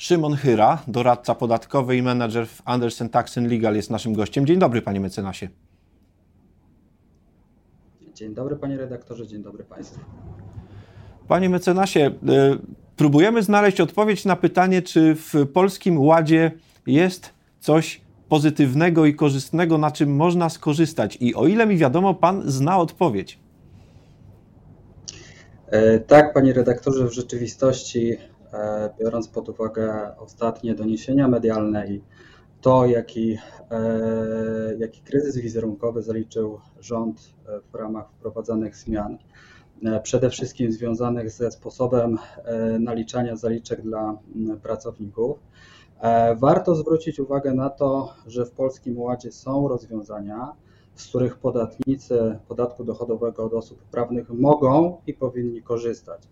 Szymon Hyra, doradca podatkowy i menadżer w Andersen Tax Legal jest naszym gościem. Dzień dobry, panie mecenasie. Dzień dobry, panie redaktorze, dzień dobry państwu. Panie mecenasie, y, próbujemy znaleźć odpowiedź na pytanie, czy w polskim ładzie jest coś pozytywnego i korzystnego, na czym można skorzystać. I o ile mi wiadomo, pan zna odpowiedź. E, tak, panie redaktorze, w rzeczywistości, e, biorąc pod uwagę ostatnie doniesienia medialne i to, jaki, e, jaki kryzys wizerunkowy zaliczył rząd w ramach wprowadzanych zmian, przede wszystkim związanych ze sposobem naliczania zaliczek dla pracowników, warto zwrócić uwagę na to, że w Polskim Ładzie są rozwiązania, z których podatnicy podatku dochodowego od osób prawnych mogą i powinni korzystać.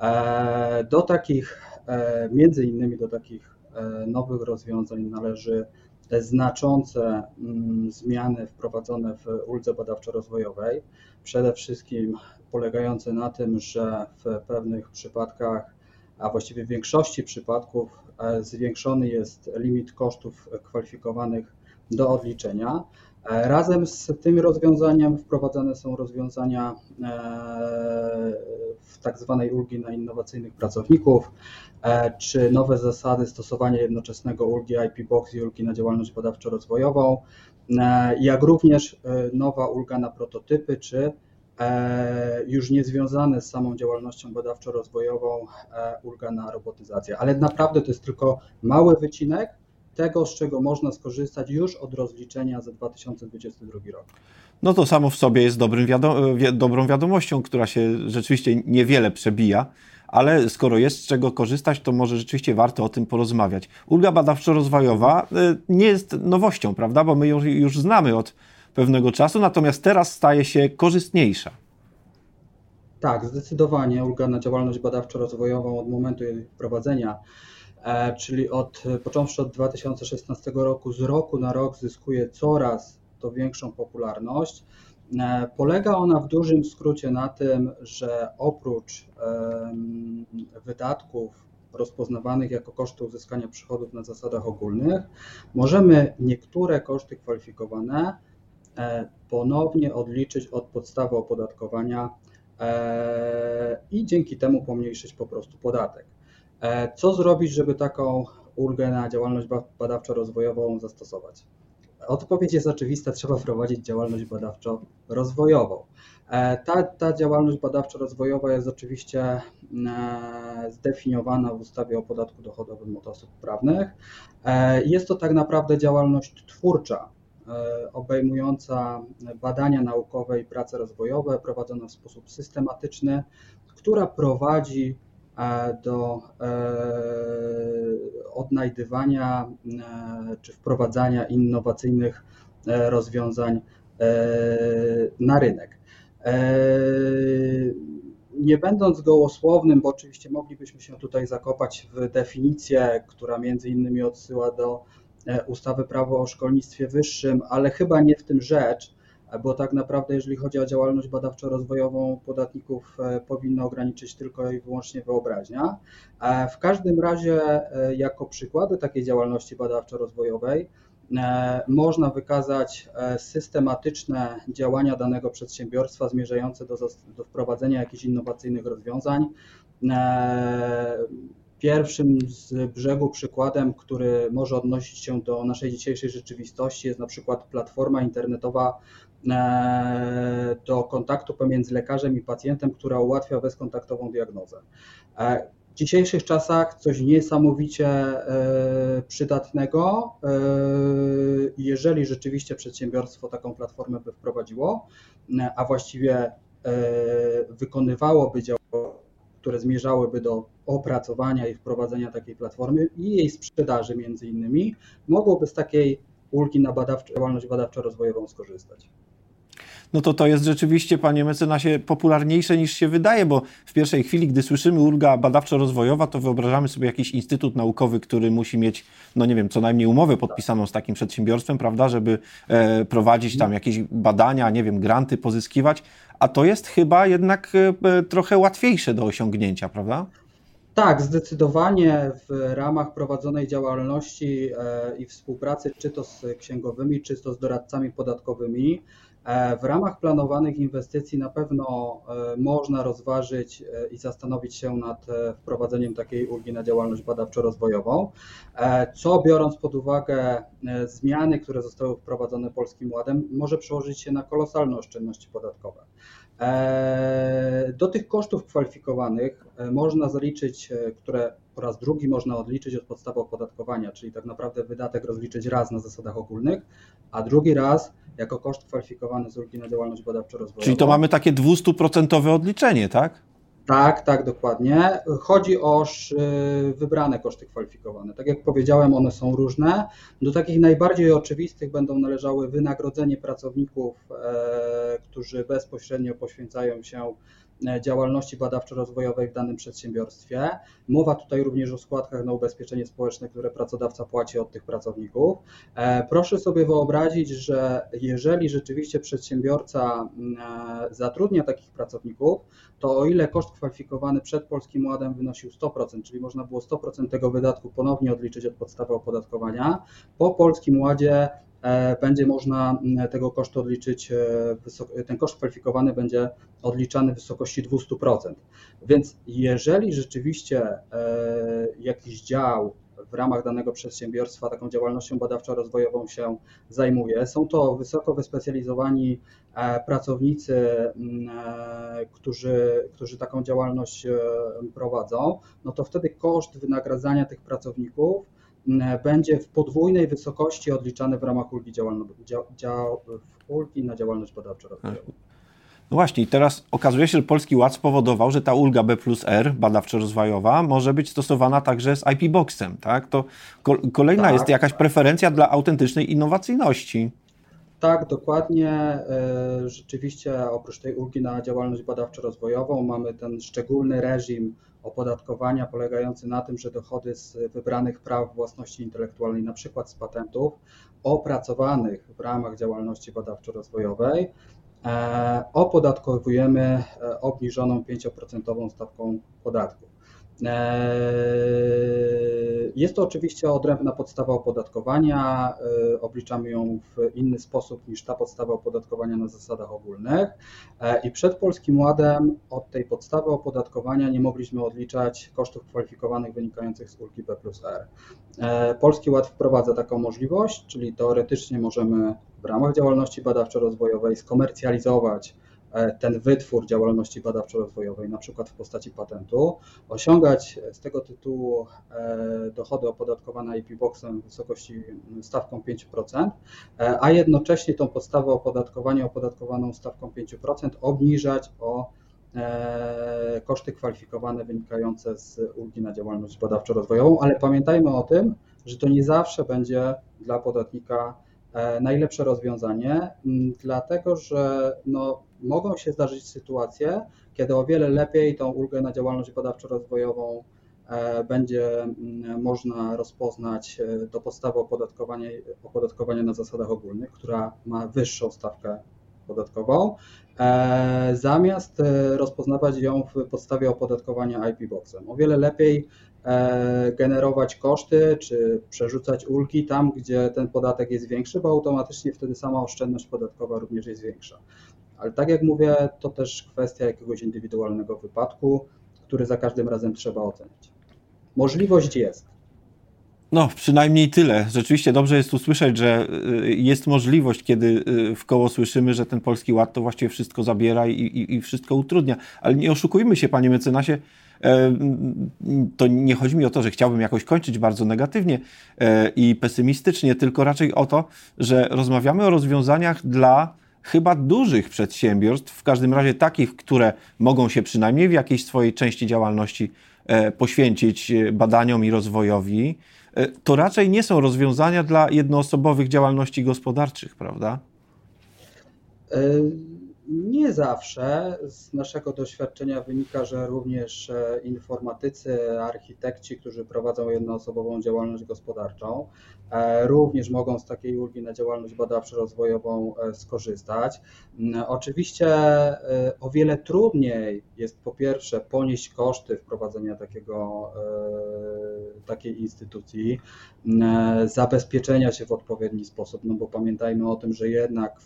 E, do takich, e, między innymi do takich e, nowych rozwiązań należy znaczące mm, zmiany wprowadzone w uldze badawczo-rozwojowej, przede wszystkim polegające na tym, że w pewnych przypadkach, a właściwie w większości przypadków zwiększony jest limit kosztów kwalifikowanych do odliczenia, razem z tym rozwiązaniem wprowadzane są rozwiązania e, w tak zwanej ulgi na innowacyjnych pracowników, e, czy nowe zasady stosowania jednoczesnego ulgi IP Box i ulgi na działalność badawczo-rozwojową, jak również nowa ulga na prototypy, czy już niezwiązane z samą działalnością badawczo-rozwojową ulga na robotyzację. Ale naprawdę to jest tylko mały wycinek tego, z czego można skorzystać już od rozliczenia za 2022 rok. No to samo w sobie jest wiadom dobrą wiadomością, która się rzeczywiście niewiele przebija, ale skoro jest z czego korzystać, to może rzeczywiście warto o tym porozmawiać. Ulga badawczo-rozwojowa y, nie jest nowością, prawda, bo my ją już znamy od pewnego czasu, natomiast teraz staje się korzystniejsza. Tak, zdecydowanie ulga na działalność badawczo-rozwojową od momentu jej wprowadzenia E, czyli od, począwszy od 2016 roku, z roku na rok zyskuje coraz to większą popularność. E, polega ona w dużym skrócie na tym, że oprócz wydatków rozpoznawanych jako koszty uzyskania przychodów na zasadach ogólnych, możemy niektóre koszty kwalifikowane e, ponownie odliczyć od podstawy opodatkowania i dzięki temu pomniejszyć po prostu podatek. E, co zrobić, żeby taką ulgę na działalność badawczo-rozwojową zastosować? Odpowiedź jest oczywista, trzeba prowadzić działalność badawczo-rozwojową. E, ta, ta działalność badawczo-rozwojowa jest oczywiście e, zdefiniowana w ustawie o podatku dochodowym od osób prawnych. Jest to tak naprawdę działalność twórcza, obejmująca badania naukowe i prace rozwojowe prowadzone w sposób systematyczny, która prowadzi do e, odnajdywania e, czy wprowadzania innowacyjnych e, rozwiązań na rynek. Nie będąc gołosłownym, bo oczywiście moglibyśmy się tutaj zakopać w definicję, która między innymi odsyła do ustawy Prawo o szkolnictwie wyższym, ale chyba nie w tym rzecz bo tak naprawdę jeżeli chodzi o działalność badawczo-rozwojową podatników e, powinno ograniczyć tylko i wyłącznie wyobraźnia. E, w każdym razie e, jako przykłady takiej działalności badawczo-rozwojowej można wykazać systematyczne działania danego przedsiębiorstwa zmierzające do, do wprowadzenia jakichś innowacyjnych rozwiązań. Pierwszym z brzegu przykładem, który może odnosić się do naszej dzisiejszej rzeczywistości, jest na przykład platforma internetowa do kontaktu pomiędzy lekarzem i pacjentem, która ułatwia bezkontaktową diagnozę. E, w dzisiejszych czasach coś niesamowicie e, przydatnego. Jeżeli rzeczywiście przedsiębiorstwo taką platformę by wprowadziło, a właściwie wykonywałoby działania, które zmierzałyby do opracowania i wprowadzenia takiej platformy i jej sprzedaży między innymi, mogłoby z takiej ulgi na badawczo, działalność badawczo-rozwojową skorzystać no to to jest rzeczywiście, panie mecenasie, popularniejsze niż się wydaje, bo w pierwszej chwili, gdy słyszymy ulga badawczo-rozwojowa, to wyobrażamy sobie jakiś instytut naukowy, który musi mieć, no nie wiem, co najmniej umowę podpisaną z takim przedsiębiorstwem, prawda, żeby e, prowadzić tam jakieś badania, nie wiem, granty pozyskiwać, a to jest chyba jednak e, trochę łatwiejsze do osiągnięcia, prawda? Tak, zdecydowanie w ramach prowadzonej działalności e, i współpracy, czy to z księgowymi, czy to z doradcami podatkowymi, e, w ramach planowanych inwestycji na pewno e, można rozważyć i zastanowić się nad wprowadzeniem takiej ulgi na działalność badawczo-rozwojową, co biorąc pod uwagę zmiany, które zostały wprowadzone Polskim Ładem, może przełożyć się na kolosalne oszczędności podatkowe. E, do tych kosztów kwalifikowanych e, można zaliczyć, e, które po raz drugi można odliczyć od podstawy opodatkowania, czyli tak naprawdę wydatek rozliczyć raz na zasadach ogólnych, a drugi raz jako koszt kwalifikowany z ulgi na działalność badawczo-rozwojową. Czyli to mamy takie 200% odliczenie, tak? Tak, tak, dokładnie. Chodzi o wybrane koszty kwalifikowane. Tak jak powiedziałem, one są różne. Do takich najbardziej oczywistych będą należały wynagrodzenie pracowników, e, którzy bezpośrednio poświęcają się E, działalności badawczo-rozwojowej w danym przedsiębiorstwie. Mowa tutaj również o składkach na ubezpieczenie społeczne, które pracodawca płaci od tych pracowników. E, proszę sobie wyobrazić, że jeżeli rzeczywiście przedsiębiorca mm, e, zatrudnia takich pracowników, to o ile koszt kwalifikowany przed Polskim Ładem wynosił 100%, czyli można było 100% tego wydatku ponownie odliczyć od podstawy opodatkowania, po Polskim Ładzie E, będzie można tego kosztu odliczyć, e, ten koszt kwalifikowany będzie odliczany w wysokości 200%. Więc jeżeli rzeczywiście e, jakiś dział w ramach danego przedsiębiorstwa taką działalnością badawczo-rozwojową się zajmuje. Są to wysoko wyspecjalizowani pracownicy, którzy, którzy taką działalność prowadzą, no to wtedy koszt wynagradzania tych pracowników będzie w podwójnej wysokości odliczany w ramach ulgi, dział, ulgi na działalność badawczo-rozwojową. No właśnie, i teraz okazuje się, że Polski Ład spowodował, że ta ulga B plus R, badawczo-rozwojowa, może być stosowana także z IP Boxem, tak? To kolejna tak, jest jakaś preferencja dla autentycznej innowacyjności. Tak, dokładnie. E, rzeczywiście oprócz tej ulgi na działalność badawczo-rozwojową mamy ten szczególny reżim opodatkowania polegający na tym, że dochody z wybranych praw własności intelektualnej, na przykład z patentów, opracowanych w ramach działalności badawczo-rozwojowej, e, opodatkowujemy e, obniżoną 5% stawką podatku. Eee, jest to oczywiście odrębna podstawa opodatkowania. Eee, obliczamy ją w inny sposób niż ta podstawa opodatkowania na zasadach ogólnych. Eee, I przed Polskim Ładem od tej podstawy opodatkowania nie mogliśmy odliczać kosztów kwalifikowanych wynikających z ulgi B plus R. Polski Ład wprowadza taką możliwość, czyli teoretycznie możemy w ramach działalności badawczo-rozwojowej skomercjalizować ten wytwór działalności badawczo-rozwojowej, na przykład w postaci patentu, osiągać z tego tytułu e, dochody opodatkowane IP Boxem w wysokości stawką 5%, e, a jednocześnie tą podstawę opodatkowania opodatkowaną stawką 5% obniżać o koszty kwalifikowane wynikające z ulgi na działalność badawczo-rozwojową, ale pamiętajmy o tym, że to nie zawsze będzie dla podatnika najlepsze rozwiązanie, dlatego że no, mogą się zdarzyć sytuacje, kiedy o wiele lepiej tą ulgę na działalność badawczo-rozwojową e, będzie można rozpoznać e, do podstawy opodatkowania, opodatkowania na zasadach ogólnych, która ma wyższą stawkę podatkową, e, zamiast rozpoznawać ją w podstawie opodatkowania IP Boxem. O wiele lepiej generować koszty czy przerzucać ulgi tam, gdzie ten podatek jest większy, bo automatycznie wtedy sama oszczędność podatkowa również jest większa. Ale tak jak mówię, to też kwestia jakiegoś indywidualnego wypadku, który za każdym razem trzeba ocenić. Możliwość jest. No, przynajmniej tyle. Rzeczywiście dobrze jest tu słyszeć, że y, jest możliwość, kiedy y, w koło słyszymy, że ten polski ład to właściwie wszystko zabiera i, i, i wszystko utrudnia. Ale nie oszukujmy się, panie mecenasie, e, to nie chodzi mi o to, że chciałbym jakoś kończyć bardzo negatywnie e, i pesymistycznie, tylko raczej o to, że rozmawiamy o rozwiązaniach dla chyba dużych przedsiębiorstw, w każdym razie takich, które mogą się przynajmniej w jakiejś swojej części działalności e, poświęcić e, badaniom i rozwojowi, e, to raczej nie są rozwiązania dla jednoosobowych działalności gospodarczych, prawda? Nie zawsze. Z naszego doświadczenia wynika, że również e, informatycy, architekci, którzy prowadzą jednoosobową działalność gospodarczą, e, również mogą z takiej ulgi na działalność badawczo-rozwojową e, skorzystać. Mm, oczywiście o wiele trudniej jest po pierwsze ponieść koszty wprowadzenia takiego, takiej instytucji, mm, zabezpieczenia się w odpowiedni sposób, no bo pamiętajmy o tym, że jednak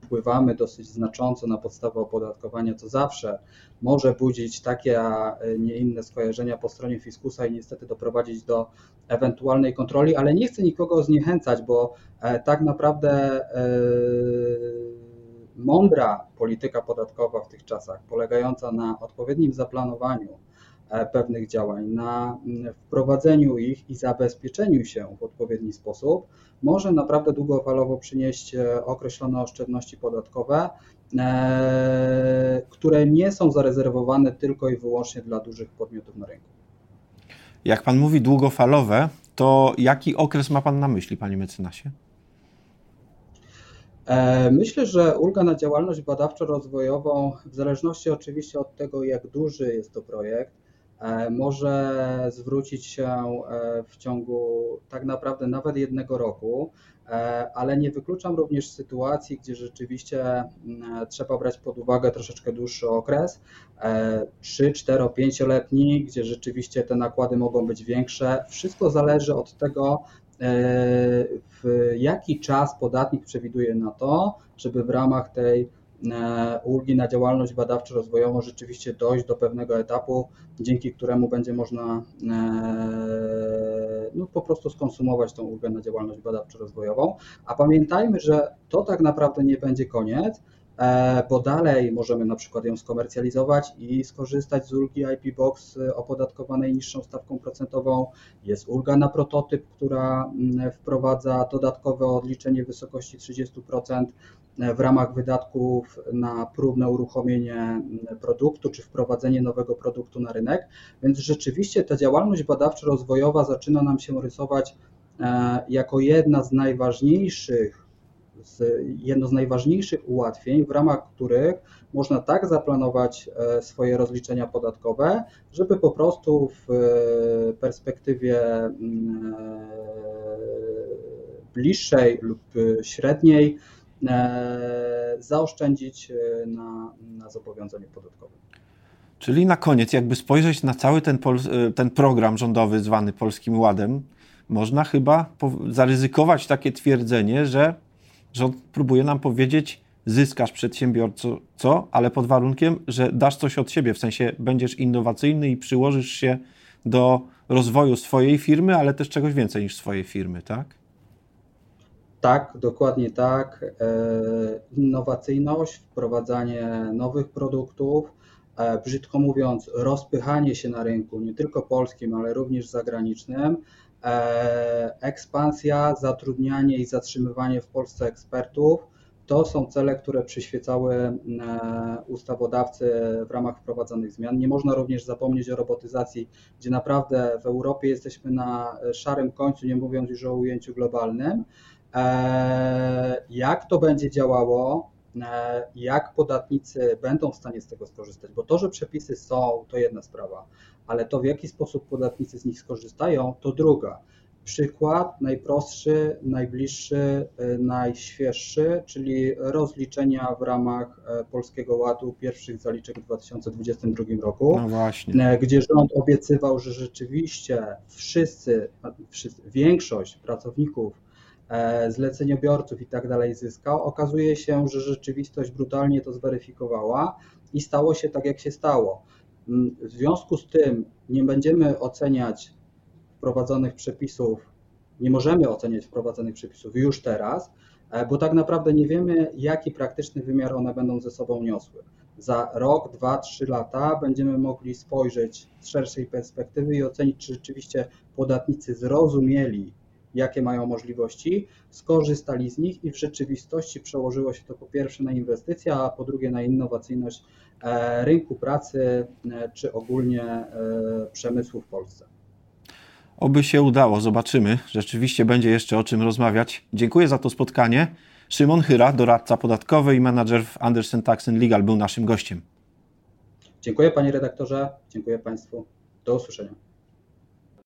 wpływamy dosyć znacząco na podstawę opodatkowania, co zawsze może budzić takie, a nie inne skojarzenia po stronie fiskusa i niestety doprowadzić do ewentualnej kontroli, ale nie chcę nikogo zniechęcać, bo e, tak naprawdę e, mądra polityka podatkowa w tych czasach, polegająca na odpowiednim zaplanowaniu, pewnych działań, na mm, wprowadzeniu ich i zabezpieczeniu się w odpowiedni sposób, może naprawdę długofalowo przynieść e, określone oszczędności podatkowe, e, które nie są zarezerwowane tylko i wyłącznie dla dużych podmiotów na rynku. Jak Pan mówi długofalowe, to jaki okres ma Pan na myśli, Panie mecenasie? Myślę, że ulga na działalność badawczo-rozwojową, w zależności oczywiście od tego, jak duży jest to projekt, E, może zwrócić się e, w ciągu tak naprawdę nawet jednego roku, e, ale nie wykluczam również sytuacji, gdzie rzeczywiście mm, trzeba brać pod uwagę troszeczkę dłuższy okres, 3, 4, 5-letni, gdzie rzeczywiście te nakłady mogą być większe. Wszystko zależy od tego, w jaki czas podatnik przewiduje na to, żeby w ramach tej E, ulgi na działalność badawczo-rozwojową rzeczywiście dojść do pewnego etapu, dzięki któremu będzie można e, no, po prostu skonsumować tą ulgę na działalność badawczo-rozwojową. A pamiętajmy, że to tak naprawdę nie będzie koniec, E, bo dalej możemy na przykład ją skomercjalizować i skorzystać z ulgi IP Box opodatkowanej niższą stawką procentową. Jest ulga na prototyp, która mm, wprowadza dodatkowe odliczenie w wysokości 30% e, w ramach wydatków na próbne uruchomienie produktu czy wprowadzenie nowego produktu na rynek. Więc rzeczywiście ta działalność badawczo-rozwojowa zaczyna nam się rysować e, jako jedna z najważniejszych jedno z najważniejszych ułatwień, w ramach których można tak zaplanować e, swoje rozliczenia podatkowe, żeby po prostu w e, perspektywie mm, bliższej lub średniej zaoszczędzić na, na zobowiązaniu podatkowym. Czyli na koniec, jakby spojrzeć na cały ten, ten program rządowy zwany Polskim Ładem, można chyba zaryzykować takie twierdzenie, że Rząd próbuje nam powiedzieć, zyskasz przedsiębiorco, co, ale pod warunkiem, że dasz coś od siebie, w sensie będziesz innowacyjny i przyłożysz się do rozwoju swojej firmy, ale też czegoś więcej niż swojej firmy, tak? Tak, dokładnie tak. E, innowacyjność, wprowadzanie nowych produktów, e, brzydko mówiąc, rozpychanie się na rynku, nie tylko polskim, ale również zagranicznym, E, ekspansja, zatrudnianie i zatrzymywanie w Polsce ekspertów. To są cele, które przyświecały ustawodawcy w ramach wprowadzonych zmian. Nie można również zapomnieć o robotyzacji, gdzie naprawdę w Europie jesteśmy na szarym końcu, nie mówiąc już o ujęciu globalnym. E, jak to będzie działało, jak podatnicy będą w stanie z tego skorzystać, bo to, że przepisy są, to jedna sprawa, ale to w jaki sposób podatnicy z nich skorzystają, to druga. Przykład najprostszy, najbliższy, y, najświeższy, czyli rozliczenia w ramach e, Polskiego Ładu pierwszych zaliczek w 2022 roku, no. E, gdzie rząd obiecywał, że rzeczywiście wszyscy, wszyscy większość pracowników e, zleceniobiorców i tak dalej zyskał. Okazuje się, że rzeczywistość brutalnie to zweryfikowała i stało się tak, jak się stało. Mm, w związku z tym nie będziemy oceniać wprowadzonych przepisów, nie możemy oceniać wprowadzonych przepisów już teraz, e, bo tak naprawdę nie wiemy, jaki praktyczny wymiar one będą ze sobą niosły. Za rok, dwa, trzy lata będziemy mogli spojrzeć z szerszej perspektywy i ocenić, czy rzeczywiście podatnicy zrozumieli jakie mają możliwości, skorzystali z nich i w rzeczywistości przełożyło się to po pierwsze na inwestycje, a po drugie na innowacyjność e, rynku pracy e, czy ogólnie e, przemysłu w Polsce. Oby się udało, zobaczymy. Rzeczywiście będzie jeszcze o czym rozmawiać. Dziękuję za to spotkanie. Szymon Hyra, doradca podatkowy i menadżer w Andersen Tax Legal był naszym gościem. Dziękuję panie redaktorze, dziękuję państwu. Do usłyszenia.